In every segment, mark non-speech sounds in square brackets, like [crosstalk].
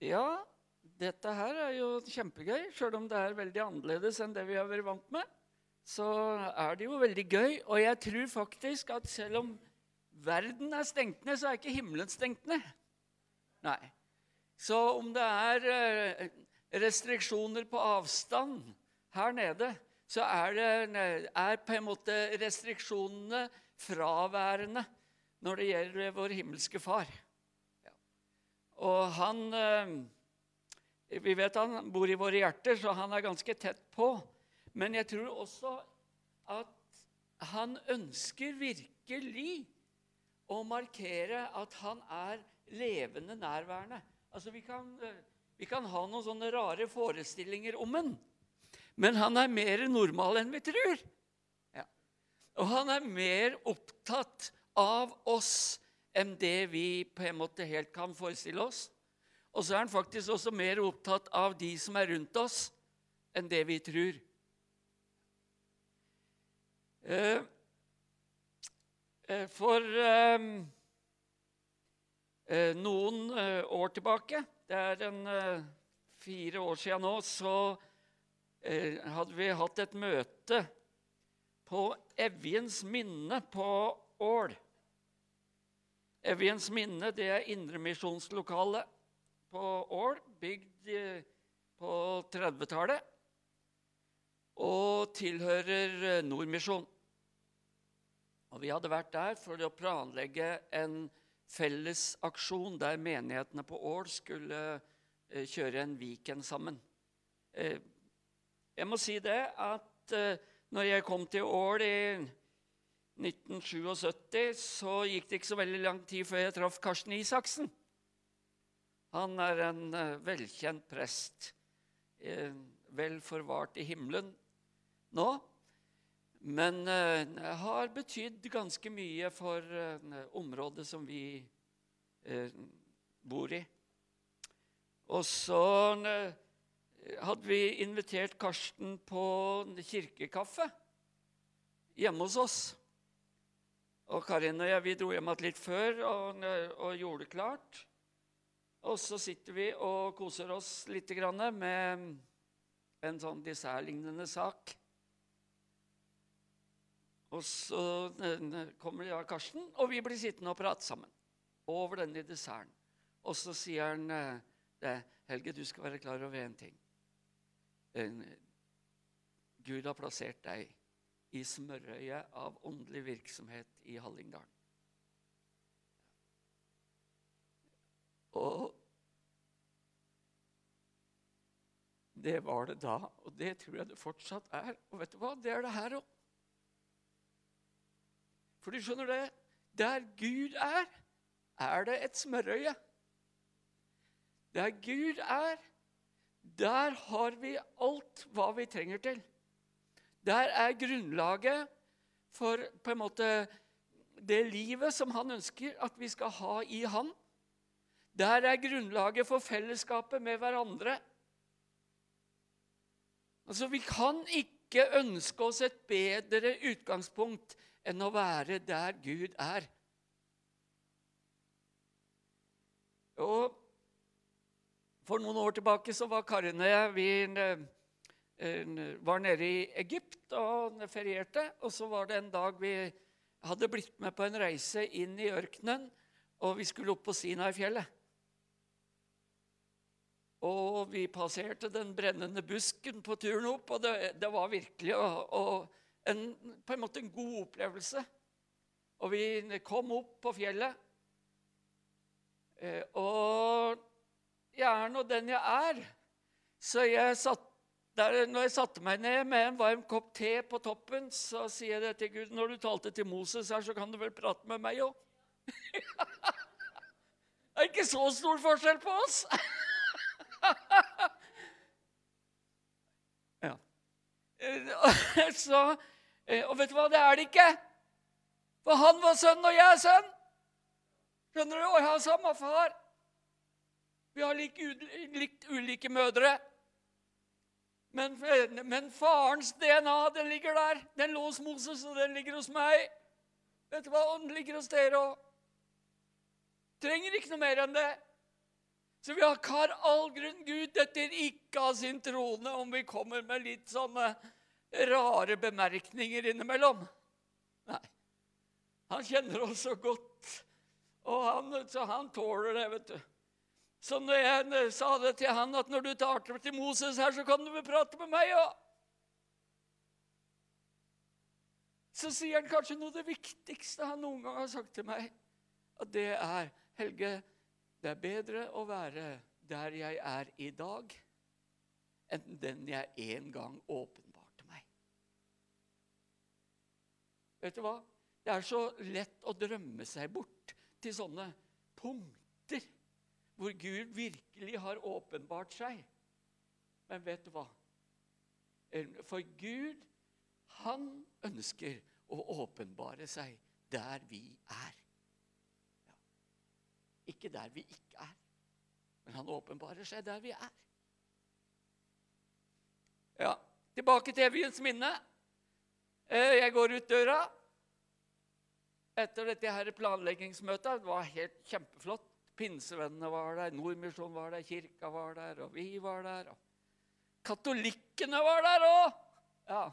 Ja, dette her er jo kjempegøy. Sjøl om det er veldig annerledes enn det vi har vært vant med, så er det jo veldig gøy. Og jeg tror faktisk at selv om verden er stengt ned, så er ikke himmelen stengt ned. Nei. Så om det er eh, restriksjoner på avstand her nede, så er, det, er på en måte restriksjonene fraværende når det gjelder vår himmelske Far. Og han eh, Vi vet han bor i våre hjerter, så han er ganske tett på. Men jeg tror også at han ønsker virkelig å markere at han er levende nærværende. Altså, vi kan, eh, vi kan ha noen sånne rare forestillinger om ham, men han er mer normal enn vi tror. Og han er mer opptatt av oss enn det vi på en måte helt kan forestille oss. Og så er han faktisk også mer opptatt av de som er rundt oss, enn det vi tror. Eh, eh, for eh, noen år tilbake, det er en fire år siden nå, så hadde vi hatt et møte på Evjens minne på Ål. Evjens minne det er indremisjonslokalet på Ål, bygd på 30-tallet og tilhører Nordmisjon. Og Vi hadde vært der for å planlegge en felles aksjon der menighetene på Ål skulle eh, kjøre en weekend sammen. Eh, jeg må si det at eh, når jeg kom til Ål i 1977, så gikk det ikke så veldig lang tid før jeg traff Karsten Isaksen. Han er en velkjent prest, vel forvart i himmelen nå. Men uh, har betydd ganske mye for området som vi bor i. Og så hadde vi invitert Karsten på kirkekaffe hjemme hos oss. Og Karin og jeg vi dro hjem igjen litt før og, og, gjorde det klart. Og så sitter vi og koser oss litt med en sånn dessertlignende sak. Og så kommer ja, Karsten, og vi blir sittende og prate sammen over denne desserten. Og så sier han eh, det, Helge, du skal være klar over én ting. Gud har plassert deg i smørøyet av åndelig virksomhet i Hallingdalen. Og det var det da, og det tror jeg det fortsatt er. Og vet du hva? Det er det her òg. For du skjønner det? Der Gud er, er det et smørøye. Der Gud er, der har vi alt hva vi trenger til. Der er grunnlaget for på en måte det livet som han ønsker at vi skal ha i han. Der er grunnlaget for fellesskapet med hverandre. Altså, Vi kan ikke ønske oss et bedre utgangspunkt enn å være der Gud er. Og For noen år tilbake så var Karin og jeg vi var nede i Egypt og ferierte. Og så var det en dag vi hadde blitt med på en reise inn i ørkenen, og vi skulle opp på Sinai-fjellet. Og vi passerte den brennende busken på turen opp, og det, det var virkelig og, og en, på en måte en god opplevelse. Og vi kom opp på fjellet. Eh, og jeg er nå den jeg er. Så jeg satt der, når jeg satte meg ned med en varm kopp te på toppen, så sier jeg til Gud Når du talte til Moses her, så kan du vel prate med meg òg? [laughs] det er ikke så stor forskjell på oss! [laughs] ja. [laughs] Så Eh, og vet du hva? Det er det ikke. For han var sønn, og jeg er sønn. Skjønner du? Og jeg har samme far. Vi har likt, litt ulike mødre. Men, men, farens DNA den ligger der. Den lå hos Moses, og den ligger hos meg. Vet du hva? Den ligger hos dere òg. Trenger ikke noe mer enn det. Så vi har all grunn Gud detter ikke av sin trone om vi kommer med litt sånne rare bemerkninger innimellom. Nei. Han kjenner oss så godt, og han, så han tåler det, vet du. Så når jeg sa det til han at når du tar til Moses her, så kan du vel prate med meg òg. Så sier han kanskje noe av det viktigste han noen gang har sagt til meg. Og det er Helge, det er bedre å være der jeg er i dag, enn den jeg en gang åpenbarte meg. Vet du hva? Det er så lett å drømme seg bort til sånne punkter hvor Gud virkelig har åpenbart seg. Men vet du hva? For Gud, han ønsker å åpenbare seg der vi er. Ja. Ikke der vi ikke er, men han åpenbarer seg der vi er. Ja, Tilbake til Evigens minne. Eh, jeg går ut døra etter dette her planleggingsmøtet. Det var helt kjempeflott. Pinsevennene var der, Nordmisjonen var der, kirka var der, og vi var der. og Katolikkene var der òg! Ja.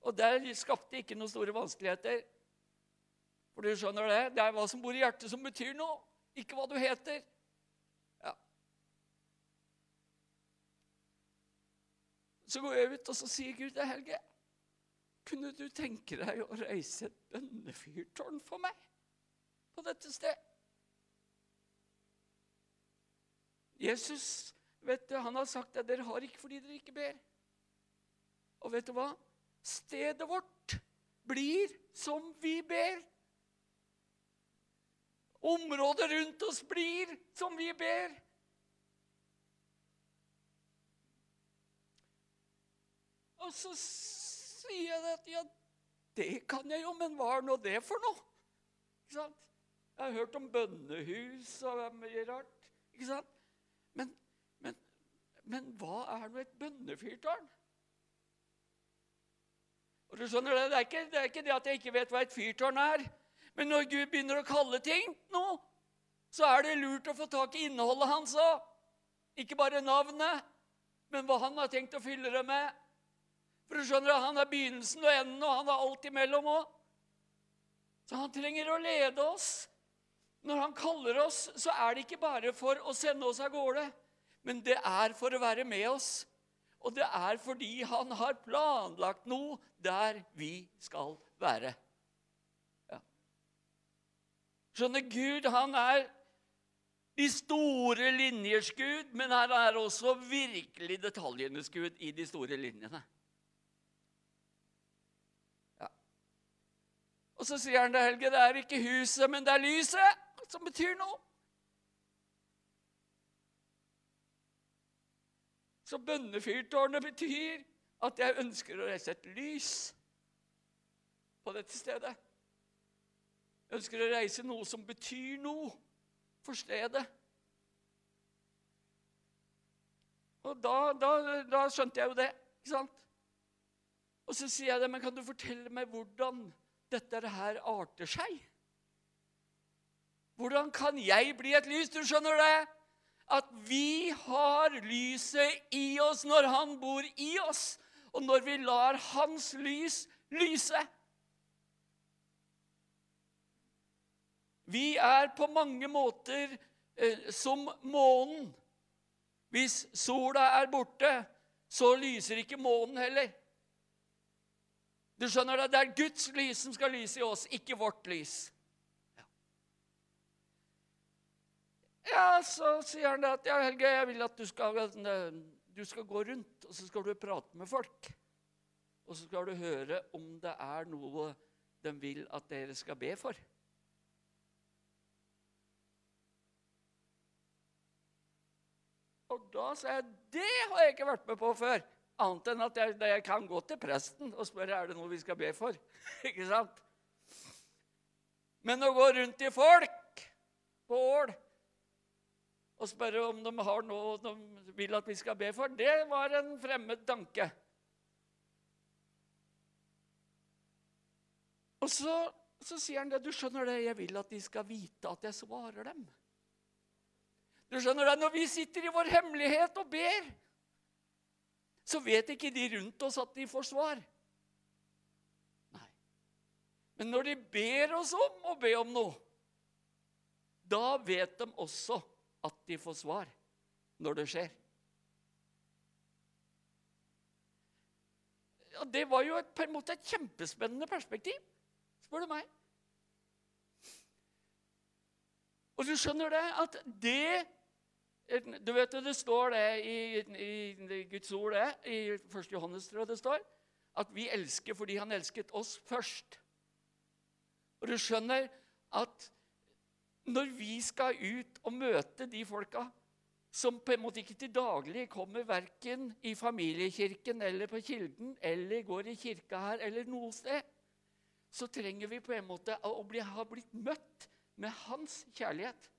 Og der skapte ikke noen store vanskeligheter. For du skjønner det? Det er hva som bor i hjertet, som betyr noe, ikke hva du heter. Ja. Så går jeg ut, og så sier Gud til Helge Kunne du tenke deg å reise et bønnefyrtårn for meg på dette sted? Jesus vet du, han har sagt at dere har ikke fordi dere ikke ber. Og vet du hva? Stedet vårt blir som vi ber. Området rundt oss blir som vi ber. Og så sier jeg at ja, det kan jeg jo, men hva er nå det for noe? Ikke sant? Jeg har hørt om bønnehus og mye rart. Ikke sant? Men, men, men hva er nå et bønnefyrtårn? Og du skjønner det, det er, ikke, det er ikke det at jeg ikke vet hva et fyrtårn er. Men når Gud begynner å kalle ting nå, så er det lurt å få tak i innholdet hans òg. Ikke bare navnet, men hva han har tenkt å fylle det med. For du skjønner Han er begynnelsen og enden, og han er alt imellom òg. Så han trenger å lede oss. Når han kaller oss, så er det ikke bare for å sende oss av gårde, men det er for å være med oss. Og det er fordi han har planlagt noe der vi skal være. Ja. Skjønner, Gud han er de store linjers Gud, men han er også virkelig detaljenes Gud i de store linjene. Ja. Og så sier han til Helge det er ikke huset, men det er lyset som betyr noe. Så bønnefyrtårnet betyr at jeg ønsker å reise et lys på dette stedet. Jeg ønsker å reise noe som betyr noe for stedet. Og da, da, da skjønte jeg jo det. ikke sant? Og så sier jeg det, men kan du fortelle meg hvordan dette her arter seg? Hvordan kan jeg bli et lys? Du skjønner det? At vi har lyset i oss når han bor i oss, og når vi lar hans lys lyse. Vi er på mange måter eh, som månen. Hvis sola er borte, så lyser ikke månen heller. Du skjønner Det Det er Guds lys som skal lyse i oss, ikke vårt lys. Ja, Så sier han at ja, Helge, jeg vil at du skal, du skal gå rundt og så skal du prate med folk. Og så skal du høre om det er noe de vil at dere skal be for. Og da sa jeg det har jeg ikke vært med på før. Annet enn at jeg, jeg kan gå til presten og spørre er det noe vi skal be for. [laughs] ikke sant? Men å gå rundt i folk på Ål og spørre om de har noe de vil at vi skal be for, det var en fremmed tanke. Og så, så sier han det. Du skjønner det, jeg vil at de skal vite at jeg svarer dem. Du skjønner det, Når vi sitter i vår hemmelighet og ber, så vet ikke de rundt oss at de får svar. Nei. Men når de ber oss om å be om noe, da vet de også at de får svar når det skjer. Ja, det var jo et, på en måte et kjempespennende perspektiv, spør du meg. Og du skjønner det at det Du vet det står det i, i, i Guds ord, det, i 1. Johannes, tror det står, at vi elsker fordi han elsket oss først. Og du skjønner at når vi skal ut og møte de folka som på en måte ikke til daglig kommer verken i familiekirken eller på Kilden eller går i kirka her eller noe sted, så trenger vi på en måte å bli, ha blitt møtt med hans kjærlighet.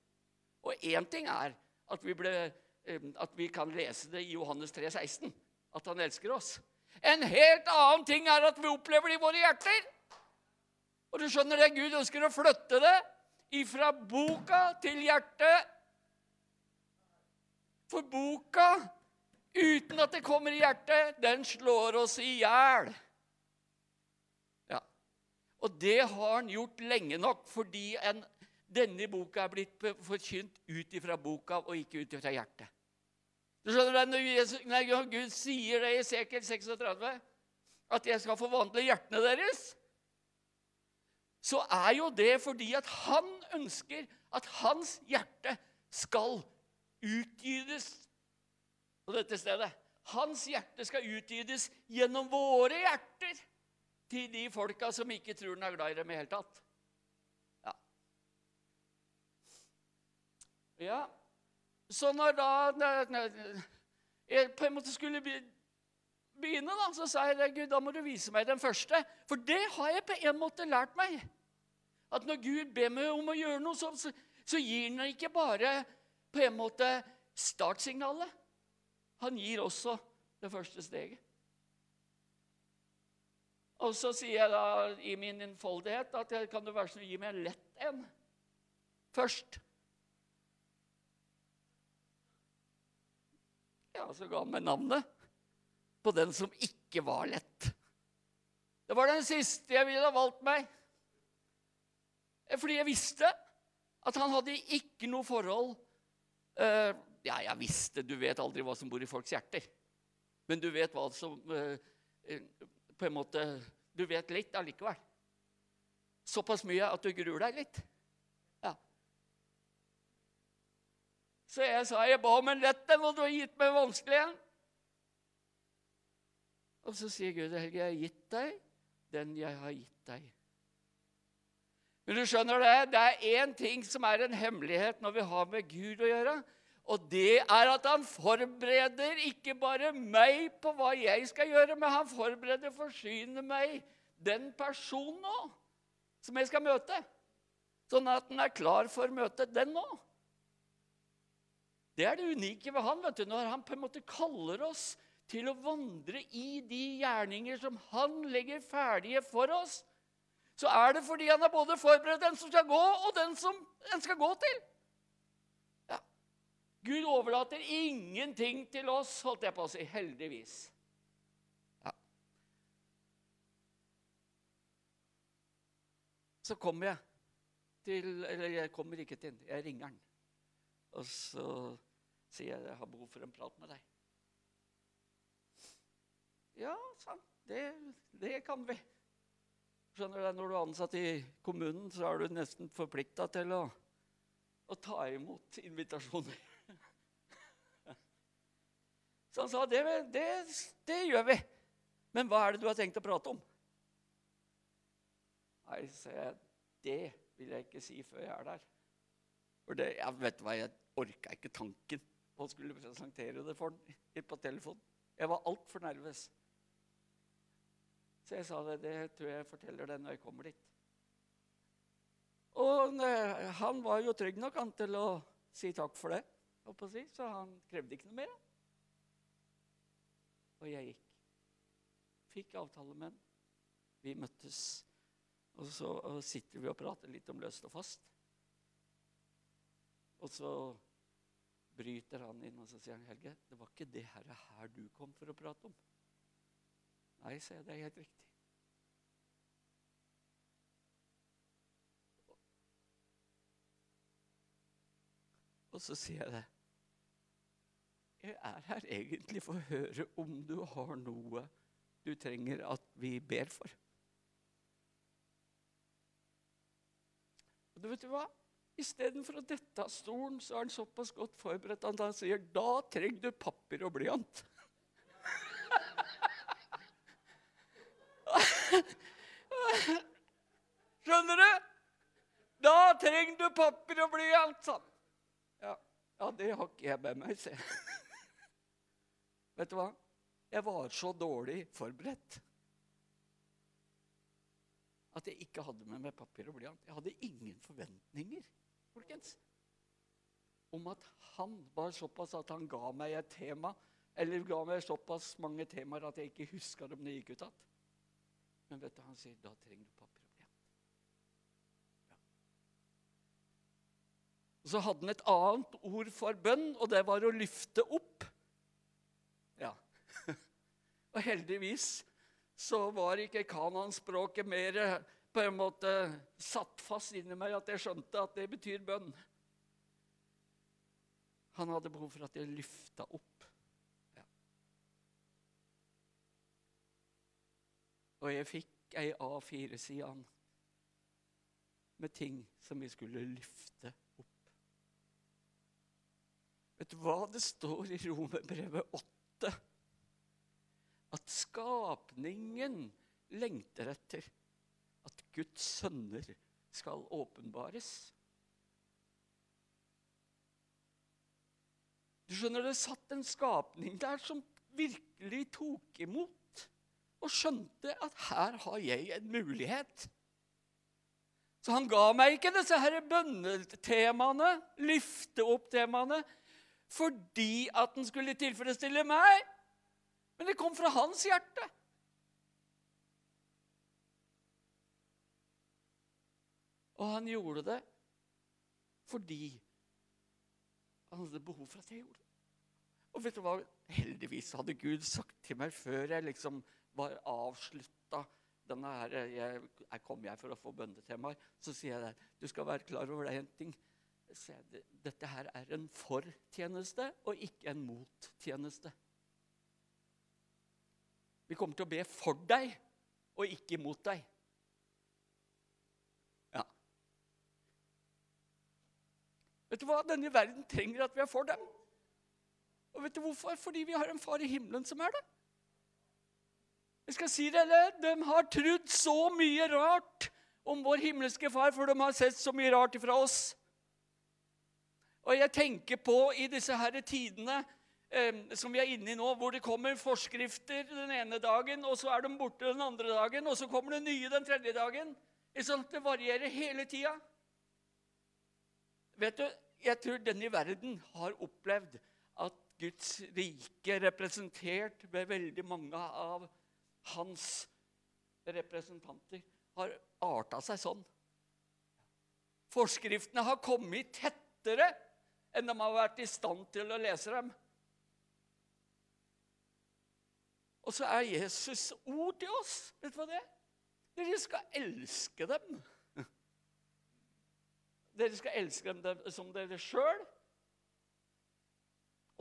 Og én ting er at vi, ble, at vi, kan lese det i Johannes 3, 16, at han elsker oss. En helt annen ting er at vi opplever det i våre hjerter. Og du skjønner det, Gud ønsker å flytte det ifra boka til hjertet. For boka, uten at det kommer i hjertet, den slår oss i hjel. Ja. Og det har han gjort lenge nok fordi en denne boka er blitt forkynt ut ifra boka og ikke ut ifra hjertet. Du skjønner det, Når, Jesus, når Gud sier det i Sekel 36, at 'jeg skal forvandle hjertene deres', så er jo det fordi at han ønsker at hans hjerte skal utgytes på dette stedet. Hans hjerte skal utgytes gjennom våre hjerter til de folka som ikke tror han er glad i dem i hele tatt. Ja, Så når da på en måte skulle begynne, da, så sa jeg Gud, da må du vise meg den første. For det har jeg på en måte lært meg. At når Gud ber meg om å gjøre noe, så, så, gir han ikke bare på en måte startsignalet. Han gir også det første steget. Og så sier jeg da i min innfoldighet at jeg kan du være snill gi meg en lett en først. Ja, så ga han meg navnet på den som ikke var lett. Det var den siste jeg ville ha valgt meg. Fordi jeg visste at han hadde ikke noe forhold uh, Ja, jeg visste Du vet aldri hva som bor i folks hjerter. Men du vet hva som uh, På en måte Du vet litt allikevel. Såpass mye at du gruer deg litt. Så jeg sa jeg ba om en lett en, og du har gitt meg vanskelig en. Og så sier Gud, Helge, jeg har gitt deg den jeg har gitt deg. Men du skjønner det, det er én ting som er en hemmelighet når vi har med Gud å gjøre. Og det er at han forbereder ikke bare meg på hva jeg skal gjøre, men han forbereder forsyner meg den personen nå som jeg skal møte. Sånn at den er klar for møtet, den nå. Det er det unike ved han, vet du, når han på en måte kaller oss til å vandre i de gjerninger som han legger ferdige for oss. Så er det fordi han har både forberedt den som skal gå, og den som en skal gå til. Ja. Gud overlater ingenting til oss, holdt jeg på å si. Heldigvis. Ja. Så kommer jeg til Eller jeg kommer ikke til Jeg ringer han. Og så sier jeg jeg har behov for en prat med deg. Ja, sant. Det, det kan vi. Skjønner du, Når du er ansatt i kommunen, så er du nesten forplikta til å, å, ta imot invitasjoner. [laughs] Så han sa det, det, det gjør vi. Men hva er det du har tenkt å prate om? Nei, sa jeg, det vil jeg ikke si før jeg er der. For det, jeg vet hva, jeg orka ikke tanken på å skulle presentere det for ham på telefon. Jeg var altfor nervøs. Så jeg sa det. Det tror jeg forteller deg når jeg kommer dit. Og han var jo trygg nok han, til å si takk for det, si, så han krevde ikke noe mer. Og jeg gikk. Fikk avtale med ham. Vi møttes. Og så og sitter vi og prater litt om løst og fast. Og så bryter han inn og så sier han, Helge, det var ikke det her du kom for å prate om. Nei, sier jeg, det er helt riktig. Og så sier jeg det. Jeg er her egentlig for å høre om du har noe du trenger at vi ber for. Og du vet du hva? Istedenfor å dette av stolen, så er han såpass godt forberedt at han sier da trenger du papir og blyant. [laughs] Skjønner du? Da trenger du papir og blyant, sa han. Ja, ja, det har ikke jeg med meg, se. [laughs] Vet du hva? Jeg var så dårlig forberedt at jeg ikke hadde med meg papir og blyant. Jeg hadde ingen forventninger folkens, om at han var såpass at han ga meg et tema, eller ga meg såpass mange temaer at jeg ikke husker om det gikk ut igjen. Men vet du, han sier da trenger du papir og blyant. Ja. Og så hadde han et annet ord for bønn, og det var å lyfte opp. Ja. [laughs] Og heldigvis så var ikke kananspråket mer på en måte satt fast inni meg at jeg skjønte at det betyr bønn. Han hadde behov for at jeg løfta opp. Ja. Og jeg fikk ei A4-side med ting som vi skulle løfte opp. Vet du hva det står i Romerbrevet 8? At skapningen lengter etter at Guds sønner skal åpenbares. Du skjønner, Det satt en skapning der som virkelig tok imot og skjønte at her har jeg en mulighet. Så han ga meg ikke disse her bønnetemaene, lyfte opp-temaene, fordi at den skulle tilfredsstille meg, men det kom fra hans hjerte. Og han gjorde det fordi han hadde behov for at jeg gjorde det. Og vet du hva? Heldigvis hadde Gud sagt til meg før jeg liksom var avslutta denne her, jeg, jeg kom jeg for å få bønnetemaer, så sier jeg det. Du skal være klar over det en ting. Dette her er en for-tjeneste og ikke en mot-tjeneste. Vi kommer til å be for deg og ikke mot deg. Ja. Vet du hva? Denne verden trenger at vi er for dem. Og vet du hvorfor? Fordi vi har en far i himmelen som er det. Jeg skal si eller? De har trodd så mye rart om vår himmelske far, for de har sett så mye rart ifra oss. Og jeg tenker på i disse her tidene eh, som vi er inne i nå, hvor det kommer forskrifter den ene dagen, og så er de borte den andre dagen, og så kommer det nye den tredje dagen. Sånn det varierer hele tida. Vet du, Jeg tror denne verden har opplevd at Guds rike, representert ved veldig mange av hans representanter, har arta seg sånn. Forskriftene har kommet tettere enn de har vært i stand til å lese dem. Og så er Jesus ord til oss. Vet du hva det er? Dere skal elske dem. Dere skal elske dem som dere sjøl.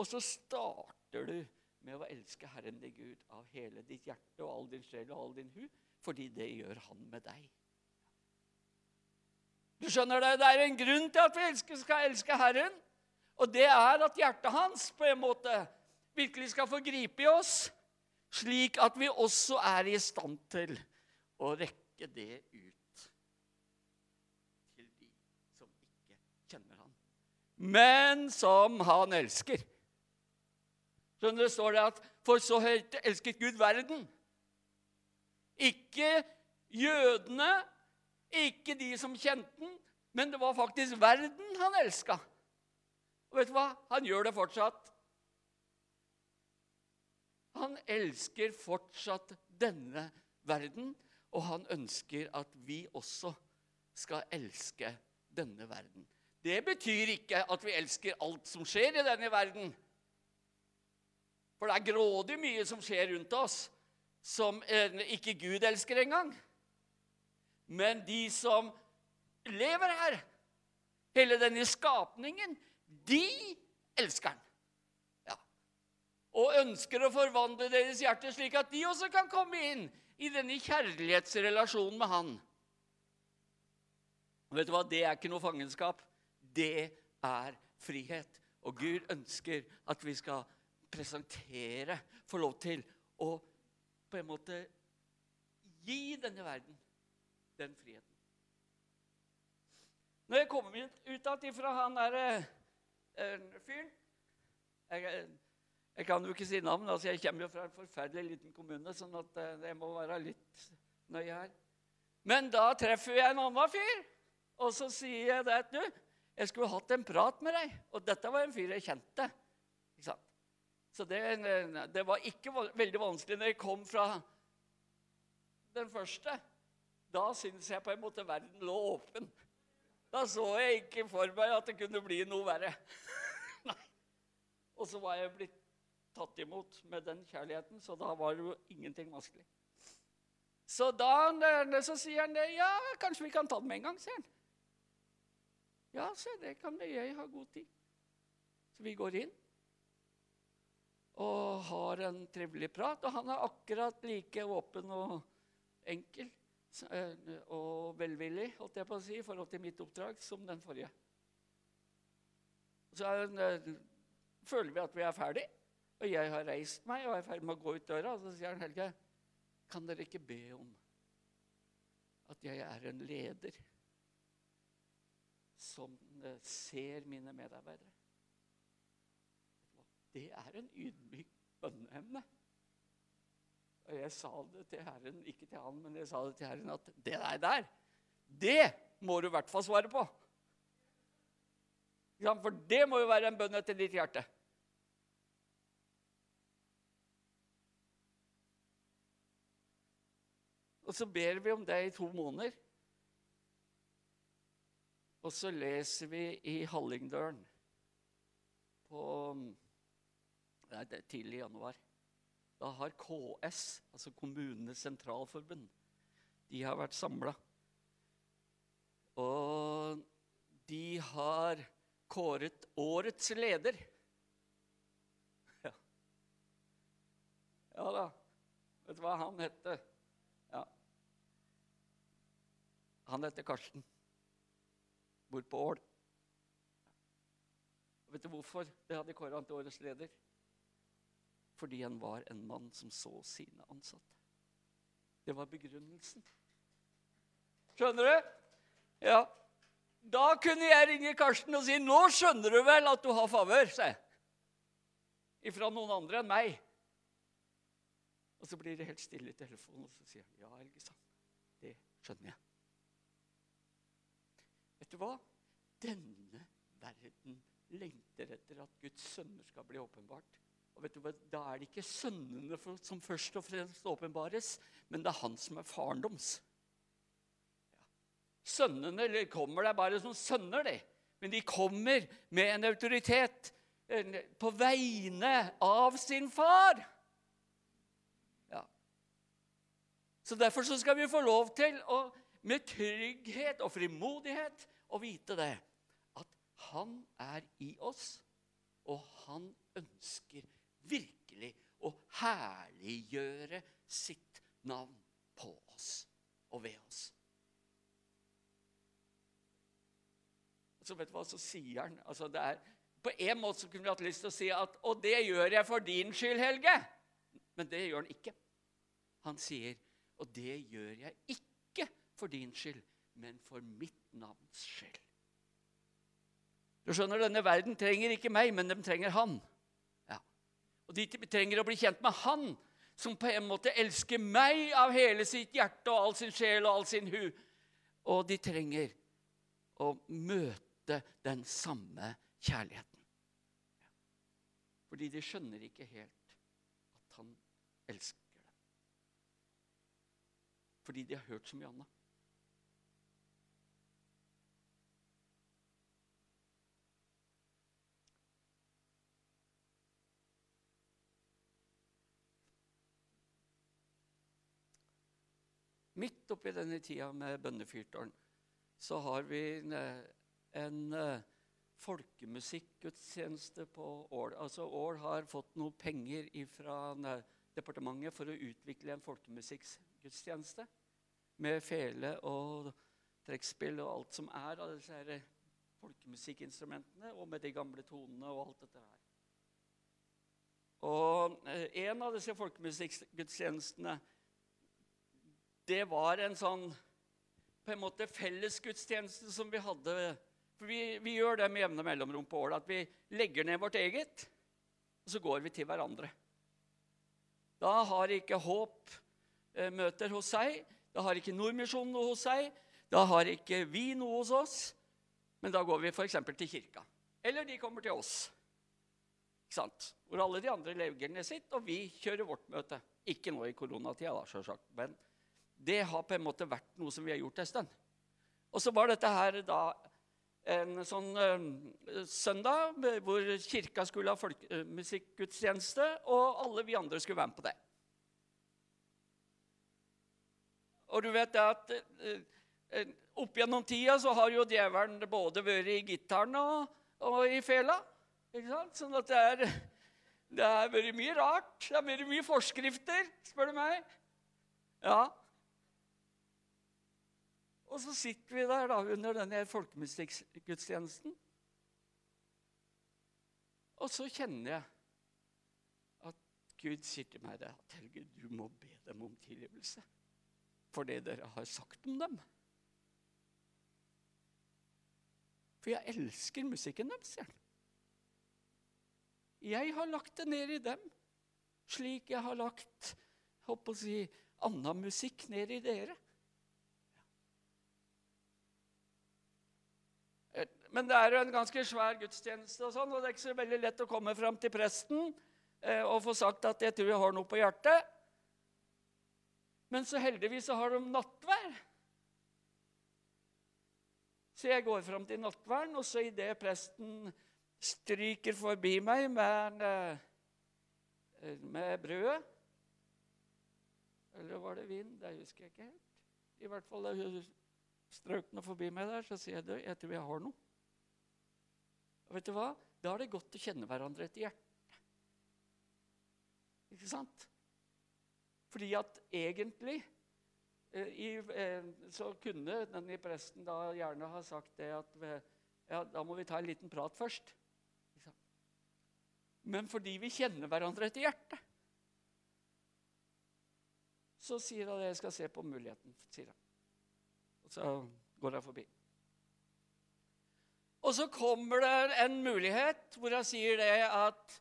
Og så starter du med å elske Herren din Gud av hele ditt hjerte og all din sjel og all din hu, fordi det gjør Han med deg. Du skjønner det? Det er en grunn til at vi skal elske Herren. Og det er at hjertet hans på en måte virkelig skal få gripe i oss, slik at vi også er i stand til å rekke det ut til de som ikke kjenner han, men som han elsker. Skjønner du, står det at For så høyt elsket Gud verden. Ikke jødene, ikke de som kjente den, men det var faktisk verden han elska. Og vet du hva? Han gjør det fortsatt. Han elsker fortsatt denne verden, og han ønsker at vi også skal elske denne verden. Det betyr ikke at vi elsker alt som skjer i denne verden. For det er grådig mye som skjer rundt oss, som eh, ikke Gud elsker engang. Men de som lever her, hele denne skapningen, de elsker han. Ja. Og ønsker å forvandle deres hjerte slik at de også kan komme inn i denne kjærlighetsrelasjonen med han. Vet du hva? Det er ikke noe fangenskap. Det er frihet. Og Gud ønsker at vi skal presentere, få lov til å på en måte gi denne verden den friheten. Når jeg kommer ut av ifra han derre eh, fyren jeg, jeg, kan jo ikke si navn. altså Jeg kommer jo fra en forferdelig liten kommune, sånn at eh, jeg må være litt nøye her. Men da treffer jeg en annen fyr, og så sier jeg det. Du, jeg skulle hatt en prat med deg. Og dette var en fyr jeg kjente. Så det, det, var ikke veldig vanskelig når jeg kom fra den første. Da syntes jeg på en måte verden lå åpen. Da så jeg ikke for meg at det kunne bli noe verre. [laughs] Og så var jeg blitt tatt imot med den kjærligheten, så da var det jo ingenting vanskelig. Så da så sier han det. Ja, kanskje vi kan ta den med en gang, sier han. Ja, se, det kan vi. Jeg har god tid. Så vi går inn og har en trivelig prat. Og han er akkurat like åpen og enkel eh, og velvillig holdt jeg på å si, i forhold til mitt oppdrag som den forrige. Så uh, føler vi at vi er ferdig, og jeg har reist meg og er i ferd med å gå ut døra. Og så sier han Helge, kan dere ikke be om at jeg er en leder som uh, ser mine medarbeidere? Det er en ydmyk bønneemne. Og jeg sa det til Herren, ikke til han, men jeg sa det til Herren at det der, der det må du i hvert fall svare på. For det må jo være en bønn etter ditt hjerte. Og så ber vi om det i to måneder. Og så leser vi i Hallingdølen på Nei, det er tidlig i januar. Da har KS, altså Kommunenes Sentralforbund, de har vært samla. Og de har kåret årets leder. Ja. ja da. Vet du hva han heter? Ja. Han heter Karsten. Bor på Ål. Vet du hvorfor det hadde kåra han til årets leder? Fordi han var en mann som så sine ansatte. Det var begrunnelsen. Skjønner du? Ja. Da kunne jeg ringe Karsten og si 'Nå skjønner du vel at du har favør', sa jeg. Ifra noen andre enn meg. Og så blir det helt stille i telefonen, og så sier han 'Ja, Elgesand, det skjønner jeg'. Vet du hva? Denne verden lengter etter at Guds sønner skal bli åpenbart. Og vet du hva? Da er det ikke sønnene som først og fremst åpenbares, men det er han som er faren deres. Ja. Sønnene kommer der bare som sønner, de. Men de kommer med en autoritet på vegne av sin far. Ja. Så Derfor så skal vi få lov til å med trygghet og frimodighet å vite det. At han er i oss, og han ønsker virkelig å herliggjøre sitt navn på oss og ved oss. Så vet du hva, så sier han altså det er, På en måte så kunne vi hatt lyst til å si at Og det gjør jeg for din skyld, Helge. Men det gjør han ikke. Han sier, og det gjør jeg ikke for din skyld, men for mitt navns skyld. Du skjønner, Denne verden trenger ikke meg, men de trenger han. Og de trenger å bli kjent med Han som på en måte elsker meg av hele sitt hjerte og all sin sjel og all sin hu. Og de trenger å møte den samme kjærligheten. Fordi de skjønner ikke helt at han elsker dem. Fordi de har hørt så mye annet. Midt oppi denne tida med bønnefyrtårn, så har vi en, en uh, folkemusikkgudstjeneste på Ål. Altså Ål har fått noe penger fra departementet for å utvikle en folkemusikkgudstjeneste med fele og trekkspill og alt som er av disse her folkemusikkinstrumentene, og med de gamle tonene og alt dette her. Og eh, en av disse folkemusikkgudstjenestene, det var en sånn på en måte fellesgudstjeneste som vi hadde For vi, vi gjør det med jevne mellomrom på året, at vi legger ned vårt eget, og så går vi til hverandre. Da har ikke Håp eh, møter hos seg, da har ikke Nordmisjonen noe hos seg, da har ikke vi noe hos oss, men da går vi f.eks. til kirka. Eller de kommer til oss. Ikke sant? Hvor alle de andre legger ned sitt, og vi kjører vårt møte. Ikke nå i koronatida, da, men det har på en måte vært noe som vi har gjort en stund. Og så var dette her da en sånn uh, søndag hvor kirka skulle ha folkemusikkgudstjeneste, og alle vi andre skulle være med på det. Og du vet at uh, opp gjennom tida så har jo djevelen både vært i gitaren og, og i fela. Ikke sant? Sånn at det er Det har vært mye rart. Det har vært mye forskrifter, spør du meg. Ja. Og så sitter vi der da under denne folkemusikkgudstjenesten. Og så kjenner jeg at Gud sier til meg det, at Helge, du må be dem om tilgivelse for det dere har sagt om dem. For jeg elsker musikken deres. sier han. Jeg har lagt det ned i dem, slik jeg har lagt håper å si, annen musikk ned i dere. Men det er jo en ganske svær gudstjeneste, og sånn, og det er ikke så veldig lett å komme fram til presten eh, og få sagt at 'jeg tror jeg har noe på hjertet'. Men så heldigvis så har de nattvær. Så jeg går fram til nattværen, og så idet presten stryker forbi meg med, eh, med brødet. Eller var det vin? Det husker jeg ikke helt. I hvert fall strøk noe forbi meg der, så sier jeg at Jeg tror jeg har noe. Og vet du hva? Da er det godt å kjenne hverandre etter hjertet. Ikke sant? Fordi at egentlig eh, i, eh, så kunne denne presten da gjerne ha sagt det at ja, da må vi ta en liten prat først men fordi vi kjenner hverandre etter hjertet. Så sier han at jeg skal se på muligheten, sier han. Og så går jeg forbi. Og så kommer det en mulighet hvor jeg sier det at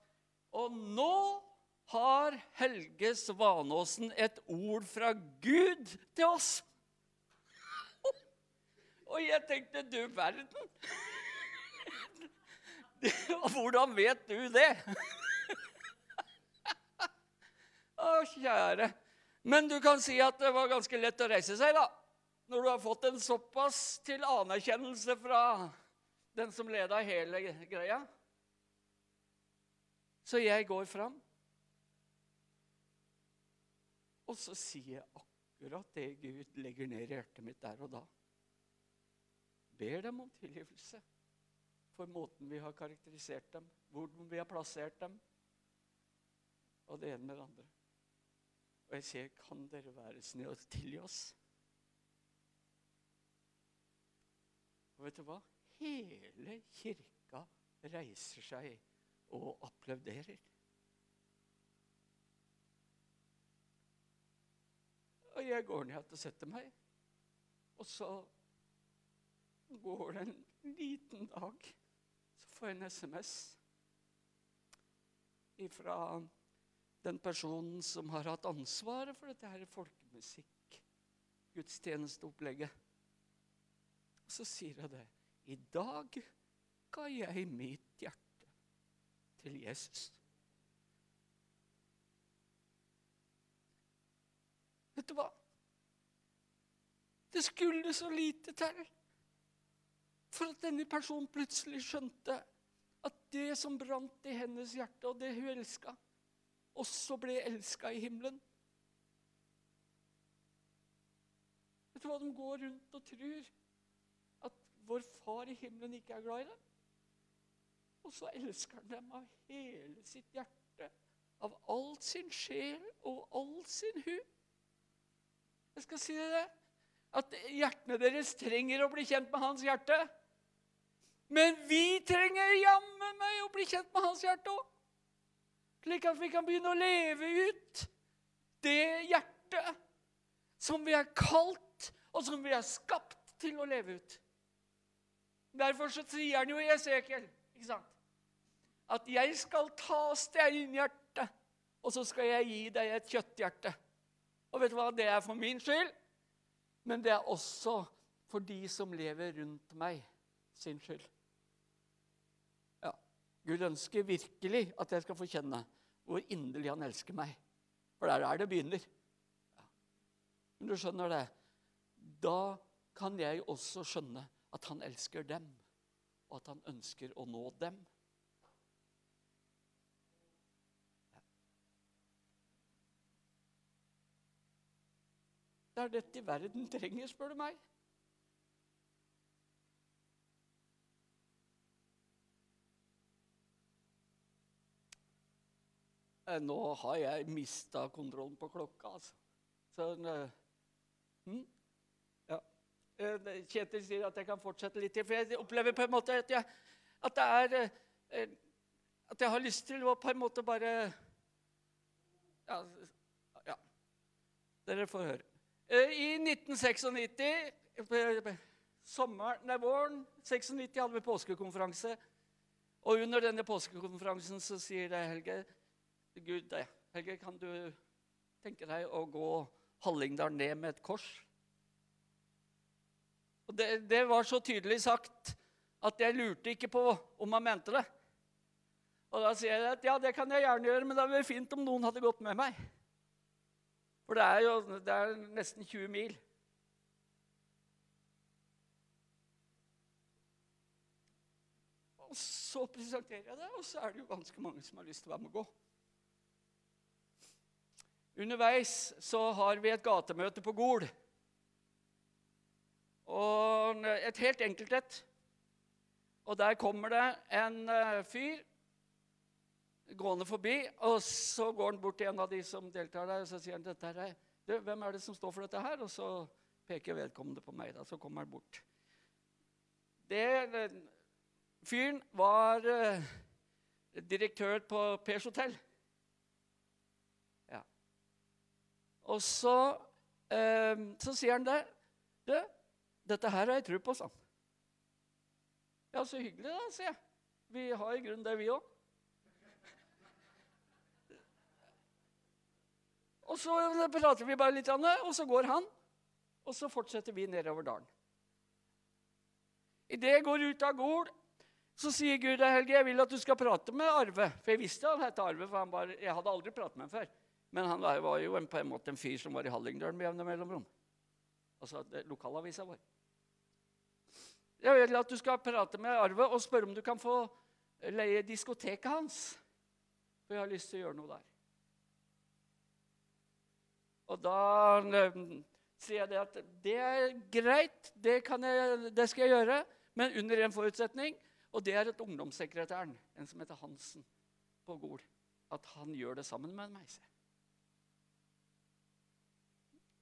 Og nå har Helge Svanåsen et ord fra Gud til oss. [laughs] Og jeg tenkte du verden. [laughs] Hvordan vet du det? [laughs] Å, kjære. Men du kan si at det var ganske lett å reise seg, da. Når du har fått en såpass til anerkjennelse fra den som leda hele greia. Så jeg går fram. Og så sier jeg akkurat det Gud legger ned i hjertet mitt der og da. Ber dem om tilgivelse for måten vi har karakterisert dem, hvordan vi har plassert dem, og det ene med det andre. Og jeg sier, kan dere være snille og tilgi oss? Og vet du hva? Hele kirka reiser seg og applauderer. Og jeg går ned og setter meg. Og så går det en liten dag så får jeg en SMS fra den personen som har hatt ansvaret for dette her folkemusikk-gudstjenesteopplegget. Og så sier jeg det. I dag ga jeg mitt hjerte til Jesus. Vet du hva? Det skulle så lite til for at denne personen plutselig skjønte at det som brant i hennes hjerte, og det hun elska, også ble elska i himmelen. Vet du hva de går rundt og tror? Vår far i himmelen ikke er glad i dem? Og så elsker han dem av hele sitt hjerte, av all sin sjel og all sin hu. Jeg skal si det, at hjertene deres trenger å bli kjent med hans hjerte. Men vi trenger jammen meg å bli kjent med hans hjerte òg. Slik at vi kan begynne å leve ut det hjertet som vi er kalt, og som vi er skapt til å leve ut. Derfor så sier han jo i Esekiel ikke sant? at 'jeg skal ta steinhjertet, og så skal jeg gi deg et kjøtthjerte'. Og vet du hva? Det er for min skyld, men det er også for de som lever rundt meg, sin skyld. Ja, Gud ønsker virkelig at jeg skal få kjenne hvor inderlig han elsker meg. For det er der det begynner. Men du skjønner det? Da kan jeg også skjønne at han elsker dem, og at han ønsker å nå dem. Det er dette verden trenger, spør du meg. Eh, nå har jeg mista kontrollen på klokka, altså. Så hm? Eh, Kjetil sier at jeg kan fortsette litt til. For jeg opplever på en måte at jeg, at er At jeg har lyst til å på en måte bare Ja. ja. Dere får høre. I 1996, sommeren, nei, våren 96, hadde vi påskekonferanse. Og under denne påskekonferansen så sier det Helge Gud, Helge, kan du tenke deg å gå Hallingdal ned med et kors? Og det, det, var så tydelig sagt at jeg lurte ikke på om han mente det. Og da sier jeg at ja, det kan jeg gjerne gjøre, men det hadde vært fint om noen hadde gått med meg. For det er jo det er nesten 20 mil. Og så presenterer jeg det, og så er det jo ganske mange som har lyst til å være med og gå. Underveis så har vi et gatemøte på Gol. Og et helt enkelt et. Og der kommer det en uh, fyr gående forbi, og så går han bort til en av de som deltar der, og så sier han dette her, du, 'Hvem er det som står for dette her?' Og så peker vedkommende på meg. da, Så kommer han bort. Det, fyren var uh, direktør på Pers hotell. Og så, eh, så sier han det. Du, dette her har jeg tro på, sa han. Ja, så hyggelig, da, sier jeg. Vi har i grunnen det, vi òg. Og så prater vi bare litt, og så går han. Og så fortsetter vi nedover dalen. Idet jeg går ut av gård, så sier Gud Helge, jeg vil at du skal prate med Arve. For jeg visste han het Arve, for bare, jeg hadde aldri pratet med ham før. Men han var jo en, på en måte en fyr som var i Hallingdølen med jevne mellomrom. Altså lokalavisa vår. Jeg vil at du skal prate med Arve og spørre om du kan få leie diskoteket hans. For jeg har lyst til å gjøre noe der. Og da eh, sier jeg det at det er greit, det, jeg, det skal jeg gjøre, men under en forutsetning. Og det er at ungdomssekretæren, en som heter Hansen på Gol, at han gjør det sammen med meg.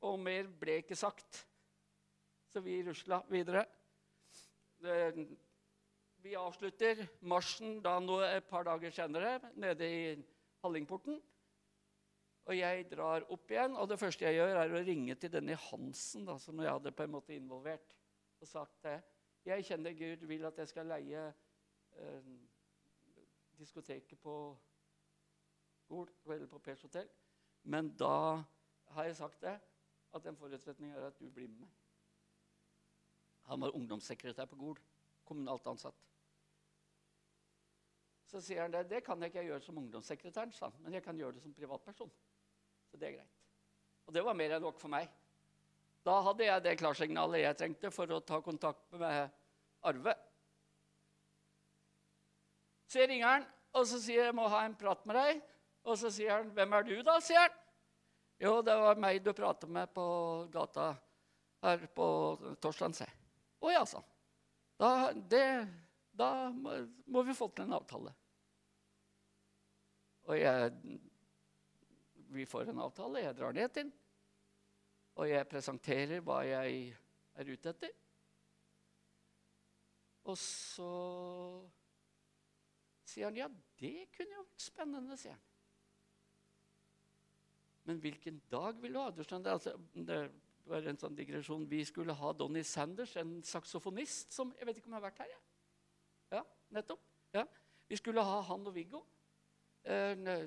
Og mer ble ikke sagt. Så vi rusla videre. Vi avslutter marsjen da nå et par dager senere nede i Hallingporten. Og jeg drar opp igjen, og det første jeg gjør, er å ringe til denne Hansen, da, som jeg hadde på en måte involvert, og sagt det. Jeg kjenner Gud vil at jeg skal leie eh, diskoteket på Gol, eller på Pers hotell. Men da har jeg sagt det at en forutsetning er at du blir med meg. Han var ungdomssekretær på Gol. Kommunalt ansatt. Så sier han det. Det kan jeg ikke gjøre som ungdomssekretæren, sa han, men jeg kan gjøre det som privatperson. Så det er greit. Og det var mer enn nok for meg. Da hadde jeg det klarsignalet jeg trengte for å ta kontakt med Arve. Så ringer han, og så sier jeg jeg må ha en prat med deg. Og så sier han 'Hvem er du', da? sier han. Jo, det var meg du pratet med på gata her på torsdag, se. Å ja, sa han. Da, det, da må vi få til en avtale. Og jeg, vi får en avtale. Jeg drar ned til. Og jeg presenterer hva jeg er ute etter. Og så sier han ja, det kunne jo vært spennende, sier han. Men hvilken dag vil du ha? Du skjønner, altså, det var en sånn digresjon. Vi skulle ha Donny Sanders, en saksofonist som Jeg vet ikke om jeg har vært her, jeg. Ja, nettopp. Ja. Vi skulle ha han og Viggo. Eh,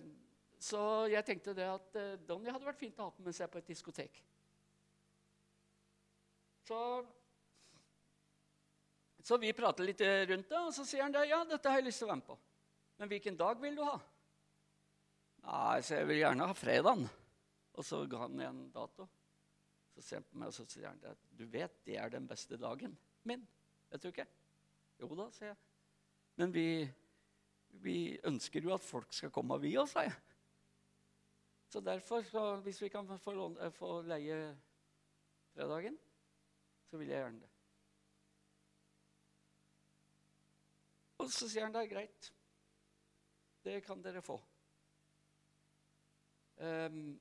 så jeg tenkte det at eh, Donny hadde vært fint å ha på med seg på et diskotek. Så, så vi prater litt rundt det, og så sier han det. Ja, dette har jeg lyst til å være med på. Men hvilken dag vil du ha? Nei, så jeg vil gjerne ha fredagen. Og så ga han en dato. Så ser han på meg og så sier han at Du vet det er den beste dagen min. Vet du ikke? Jo da, sier jeg. Men vi, vi ønsker jo at folk skal komme vi òg, sa jeg. Så derfor, så hvis vi kan få, få leie fredagen, så vil jeg gjerne det. Og så sier han det er greit. Det kan dere få. Um,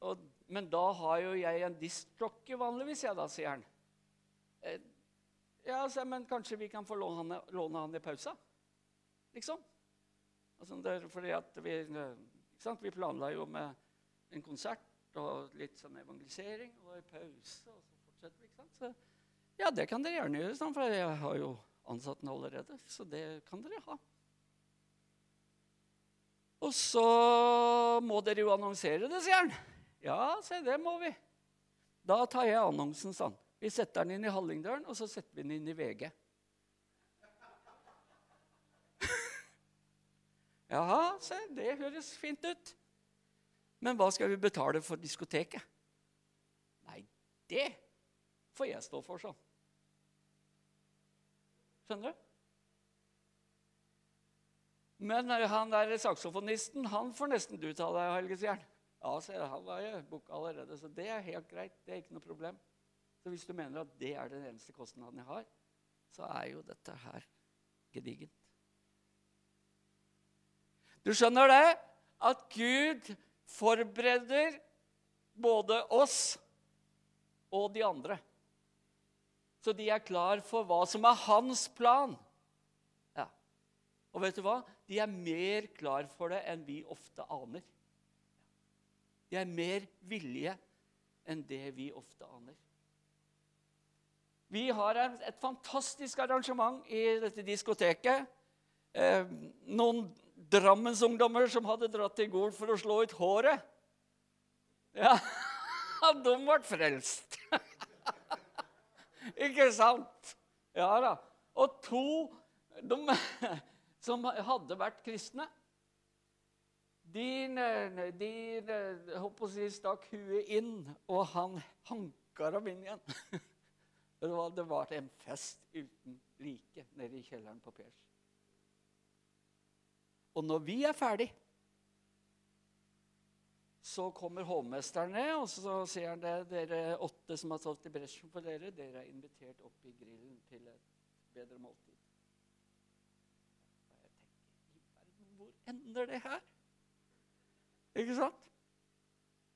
og, men da har jo jeg en diskklokke vanligvis, jeg, da, sier han. Eh, ja, så, men kanskje vi kan få låne han, i pausa? Liksom. Altså, det fordi at vi, vi planla jo med en konsert og litt sånn evangelisering og i pause. og så fortsetter vi, ikke sant? Så, ja, det kan dere gjerne gjøre, sånn, for jeg har jo ansatt den allerede. Så det kan dere ha. Og så må dere jo annonsere det, sier han. Ja, se, det må vi. Da tar jeg annonsen, sånn. Vi setter den inn i Hallingdølen, og så setter vi den inn i VG. [laughs] Jaha, se, det høres fint ut. Men hva skal vi betale for diskoteket? Nei, det får jeg stå for, sånn. Skjønner du? Men eh, han der saksofonisten han får nesten du ta deg av, Helgesjern. Ja, sier han var jo booka allerede, så det er helt greit. Det er ikke noe problem. Så hvis du mener at det er den eneste kostnaden jeg har, så er jo dette her gedigent. Du skjønner det? At Gud forbereder både oss og de andre. Så de er klar for hva som er hans plan. Ja. Og vet du hva? De er mer klar for det enn vi ofte aner. De er mer villige enn det vi ofte aner. Vi har et fantastisk arrangement i dette diskoteket. Eh, noen Drammensungdommer som hadde dratt til Gol for å slå ut håret. Ja, [laughs] de ble frelst. [laughs] Ikke sant? Ja da. Og to de, [laughs] som hadde vært kristne, de, de på å si, stakk huet inn, og han hanka dem inn igjen. [laughs] Det var en fest uten like nede i kjelleren på Pers. Og når vi er ferdig, så kommer hovmesteren ned, og så sier han det. Dere åtte som har stått i bresjen for dere, dere er invitert opp i grillen til et bedre måltid. Og jeg tenker, hvor ender det her? Ikke sant?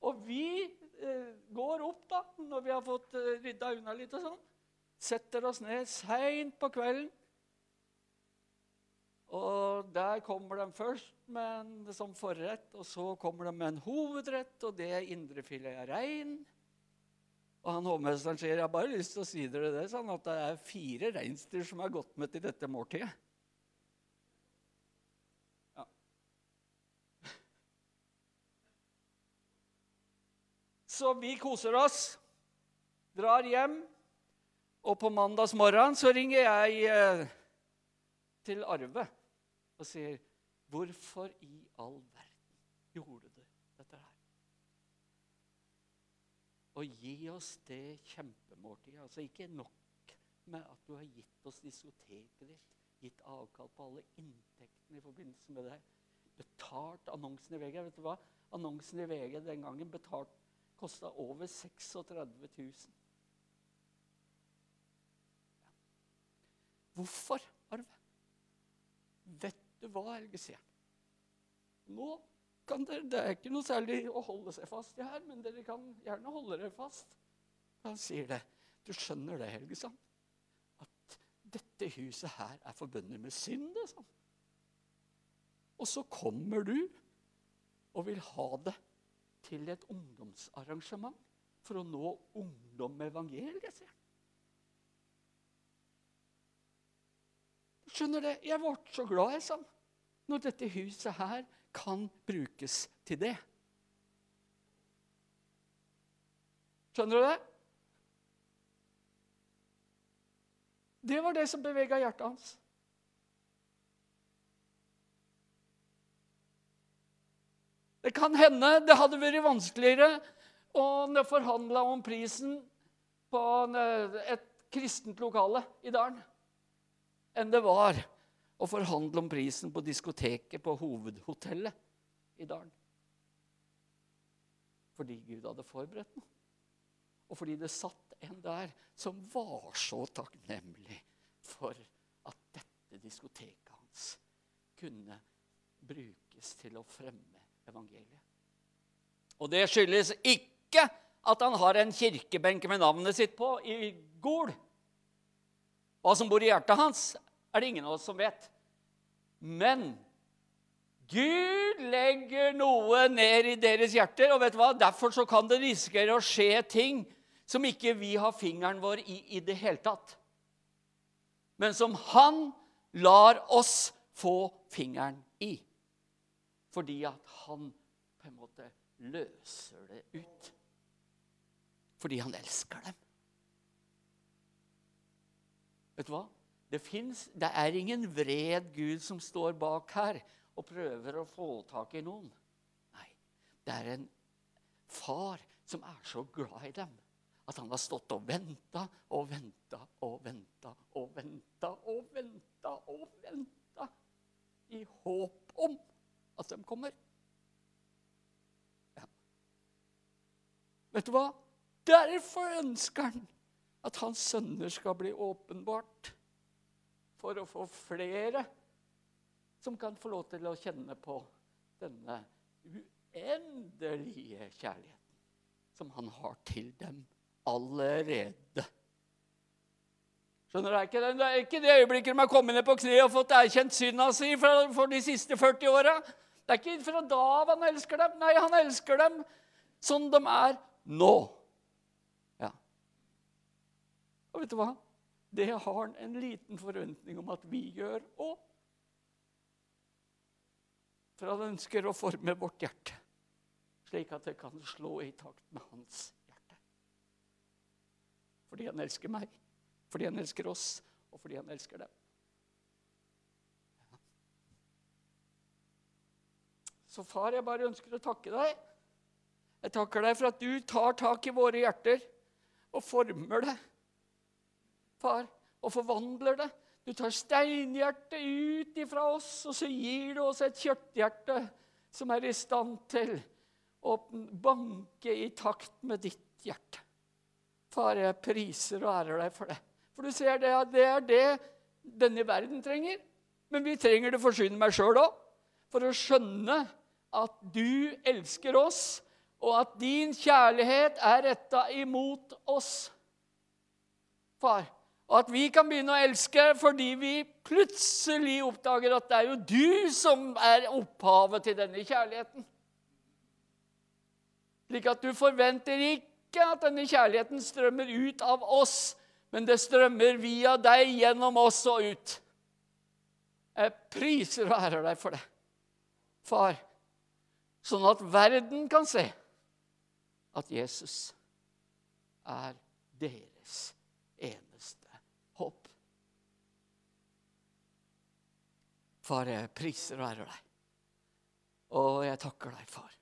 Og vi eh, går opp, da, når vi har fått eh, rydda unna litt og sånn. Setter oss ned seint på kvelden. Og Der kommer de først med en, som forrett, og så kommer de med en hovedrett, og det er indrefilet av rein. Og han hovmesteren sier jeg har bare lyst til å si dere det, sånn at det er fire reinsdyr som har gått med til dette måltidet. Så vi koser oss, drar hjem, og på mandagsmorgen så ringer jeg eh, til Arve og sier, 'Hvorfor i all verden gjorde du dette her?' Og gi oss det kjempemåltidet. Altså ikke nok med at du har gitt oss diskoteket ditt, gitt avkall på alle inntektene i forbindelse med det, betalt annonsen i VG. Vet du hva? Annonsen i VG den gangen betalt kosta over 36 000. Ja. Hvorfor, Arve? Vet du hva, Helge sier Nå kan dere, Det er ikke noe særlig å holde seg fast i her, men dere kan gjerne holde dere fast. Han sier det. Du skjønner det, Helge, sa At dette huset her er forbundet med synd, det, sa Og så kommer du og vil ha det til et ungdomsarrangement for å nå ungdom med evangeliet, sier han. Skjønner det? Jeg ble så glad jeg, sånn, når dette huset her kan brukes til det. Skjønner du det? Det var det som bevega hjertet hans. Det kan hende det hadde vært vanskeligere å forhandle om prisen på et kristent lokale i dalen enn det var å forhandle om prisen på diskoteket på hovedhotellet i dalen. Fordi Gud hadde forberedt noe. Og fordi det satt en der som var så takknemlig for at dette diskoteket hans kunne brukes til å fremme evangeliet. Og det skyldes ikke at han har en kirkebenk med navnet sitt på i Gol. Hva som bor i hjertet hans, er det ingen av oss som vet. Men Gud legger noe ned i deres hjerter, og vet du hva? derfor så kan det risikere å skje ting som ikke vi har fingeren vår i i det hele tatt. Men som han lar oss få fingeren i. Fordi at han på en måte løser det ut. Fordi han elsker dem. Vet du hva? Det, finnes, det er ingen vred Gud som står bak her og prøver å få tak i noen. Nei, det er en far som er så glad i dem at han har stått og venta og venta og venta og venta og venta og venta i håp om at de kommer. Ja. Vet du hva? Derfor ønsker han at hans sønner skal bli åpenbart for å få flere som kan få lov til å kjenne på denne uendelige kjærligheten som han har til dem allerede. Skjønner jeg Ikke det, er ikke det øyeblikket de har kommet ned på kne og fått erkjent synda si for, for de siste 40 åra. Det er ikke fra da av han elsker dem. Nei, han elsker dem som de er nå. Ja. Og vet du hva? Det har han en liten forventning om at vi gjør òg. For han ønsker å forme vårt hjerte, slik at det kan slå i takt med hans hjerte. Fordi han elsker meg, fordi han elsker oss, og fordi han elsker dem. Så far, jeg bare ønsker å takke deg. Jeg takker deg for at du tar tak i våre hjerter og former det far, og forvandler det. Du tar steinhjertet ut ifra oss, og så gir du oss et kjøtthjerte som er i stand til å banke i takt med ditt hjerte. Far, jeg priser og ærer deg for det. For du ser det, det er det denne verden trenger. Men vi trenger det forsyne meg sjøl òg. For å skjønne at du elsker oss, og at din kjærlighet er retta imot oss. Far, og at vi kan begynne å elske fordi vi plutselig oppdager at det er jo du som er opphavet til denne kjærligheten. Slik at du forventer ikke at denne kjærligheten strømmer ut av oss, men det strømmer via deg, gjennom oss og ut. Jeg priser og ærer deg for det, far, sånn at verden kan se at Jesus er deres eneste håp. Far, jeg priser og ærer deg. Og jeg takker deg, far.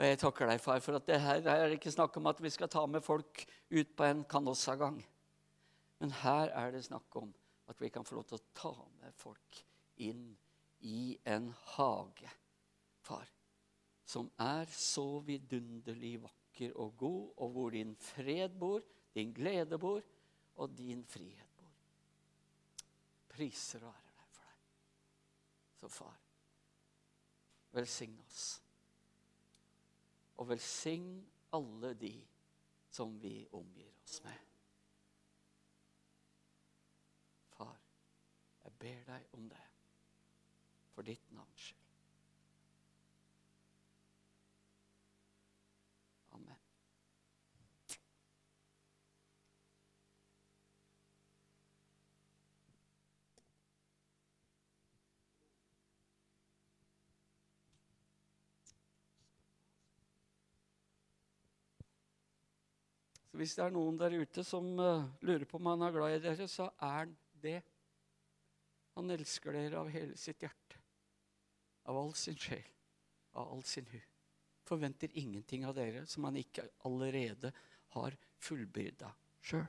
Og jeg takker deg, far, for at det her er ikke snakk om at vi skal ta med folk ut på en kanossagang. Men her er det snakk om at vi kan få lov til å ta med folk inn i en hage, far, som er så vidunderlig vakker og god, og hvor din fred bor, din glede bor, og din frihet bor. priser og ære deg for deg. Så far, velsign oss. Og velsign alle de som vi omgir oss med. Far, jeg ber deg om det for ditt navns skyld. Amen. Så hvis det er noen der ute som eh, lurer på om han er glad i dere, så er han det. Han elsker dere av hele sitt hjerte. Av all sin sjel. Av all sin hu. Forventer ingenting av dere som han ikke allerede har fullbyrda sjøl.